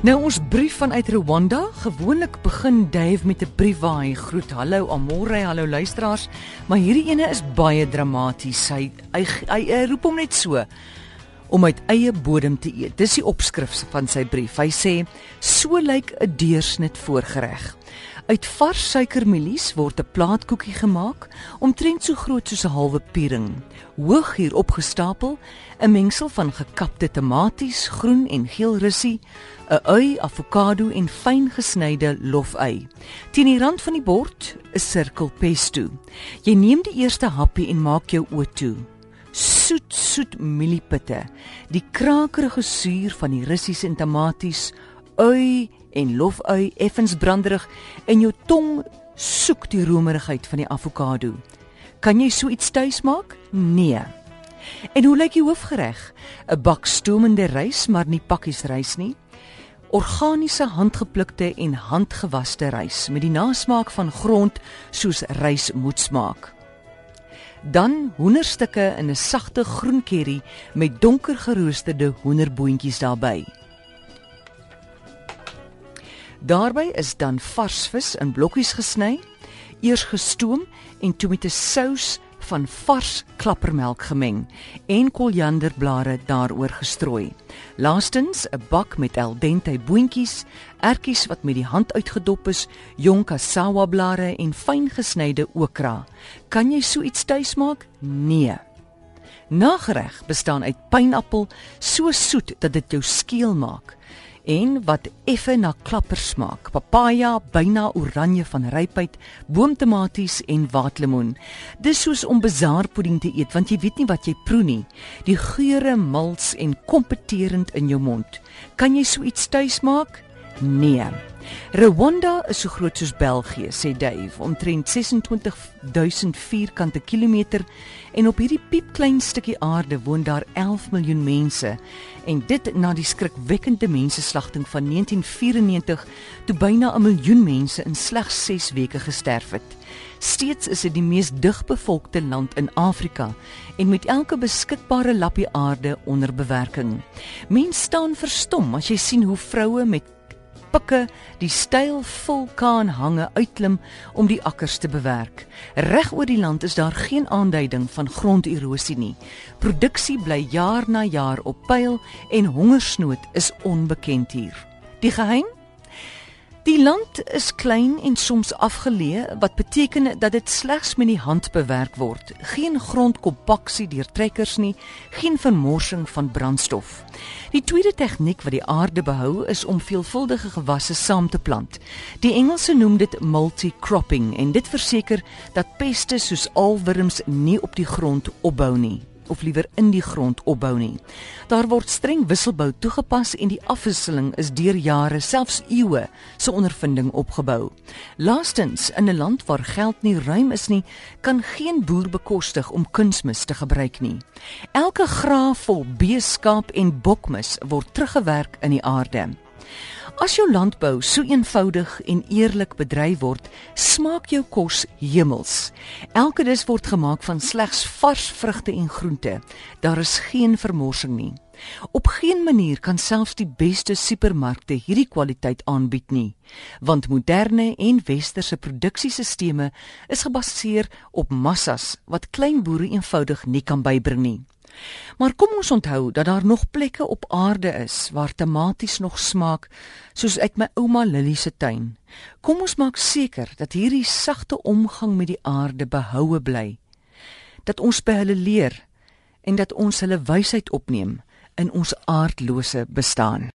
Nou ons brief vanuit Rwanda, gewoonlik begin Dave met 'n brief waar hy groet, hallo amore, hallo luisteraars, maar hierdie ene is baie dramaties. Hy hy, hy, hy roep hom net so om uit eie bodem te eet. Dis die opskrif van sy brief. Hy sê: "So lyk 'n deursnit voorgereg. Uit vars suikermielies word 'n plaatkoekie gemaak, omtrent so groot soos 'n halwe piering. Hoog hier opgestapel, 'n mengsel van gekapte tomaties, groen en geel russie, 'n ui, avokado en fyn gesnyde lofui. Teen die rand van die bord 'n sirkel pesto. Jy neem die eerste happie en maak jou oë toe soet soet mieliepitte, die krakerige suur van die russiese en tomaties, ui en lofui effens branderig en jou tong soek die romerigheid van die avokado. Kan jy so iets tuis maak? Nee. En hoe lyk die hoofgereg? 'n Bak stoomende rys, maar nie pakkies rys nie. Organiese handgeplukte en handgewaste rys met die nasmaak van grond soos rys moet smaak dan hoenderstukke in 'n sagte groen curry met donker geroosterde hoenderboontjies daarbey. Daarby is dan vars vis in blokkies gesny, eers gestoom en toe met 'n sous van vars klappermelk gemeng en korianderblare daaroor gestrooi. Laastens 'n bak met al dente boontjies, ertjies wat met die hand uitgedop is, jong cassava blare en fyn gesnyde okra. Kan jy so iets tuis maak? Nee. Nagereg bestaan uit pineappel, so soet dat dit jou skeel maak en wat effe na klappers smaak. Papaja, byna oranje van rypheid, boomtomaties en waatlemoen. Dis soos om bazaarpudding te eet want jy weet nie wat jy proe nie. Die geure mals en kompeterend in jou mond. Kan jy so iets tuis maak? Nee. Rwanda is so groot soos België, sê Dave, omtrent 26000 vierkante kilometer en op hierdie piepklein stukkie aarde woon daar 11 miljoen mense en dit na die skrikwekkende menseslagting van 1994 toe byna 'n miljoen mense in slegs 6 weke gesterf het. Steeds is dit die mees digbevolkte land in Afrika en met elke beskikbare lappie aarde onder bewerking. Mense staan verstom as jy sien hoe vroue met pikke die styl vulkaan hange uitklim om die akkers te bewerk. Reg oor die land is daar geen aanduiding van gronderosie nie. Produksie bly jaar na jaar op pyl en hongersnood is onbekend hier. Die geheim Die land is klein en soms afgeleë wat beteken dat dit slegs met die hand bewerk word. Geen grondkompaksie deur trekkers nie, geen vermorsing van brandstof. Die tweede tegniek wat die aarde behou is om veelvuldige gewasse saam te plant. Die Engelse noem dit multi-cropping en dit verseker dat peste soos alwurms nie op die grond opbou nie of liewer in die grond opbou nie. Daar word streng wisselbou toegepas en die afwisseling is deur jare, selfs eeue, se ondervinding opgebou. Laastens, in 'n land waar geld nie ruim is nie, kan geen boer bekostig om kunsmis te gebruik nie. Elke graaf vol beeskaap en bokmis word teruggewerk in die aarde. As jou landbou so eenvoudig en eerlik bedryf word, smaak jou kos hemels. Elke dis word gemaak van slegs vars vrugte en groente. Daar is geen vermorsing nie. Op geen manier kan selfs die beste supermarkte hierdie kwaliteit aanbied nie, want moderne en westerse produksiesisteme is gebaseer op massas wat klein boere eenvoudig nie kan bybring nie. Maar kom ons onthou dat daar nog plekke op aarde is waar tomaties nog smaak soos uit my ouma Lily se tuin. Kom ons maak seker dat hierdie sagte omgang met die aarde behoue bly. Dat ons by hulle leer en dat ons hulle wysheid opneem in ons aardlose bestaan.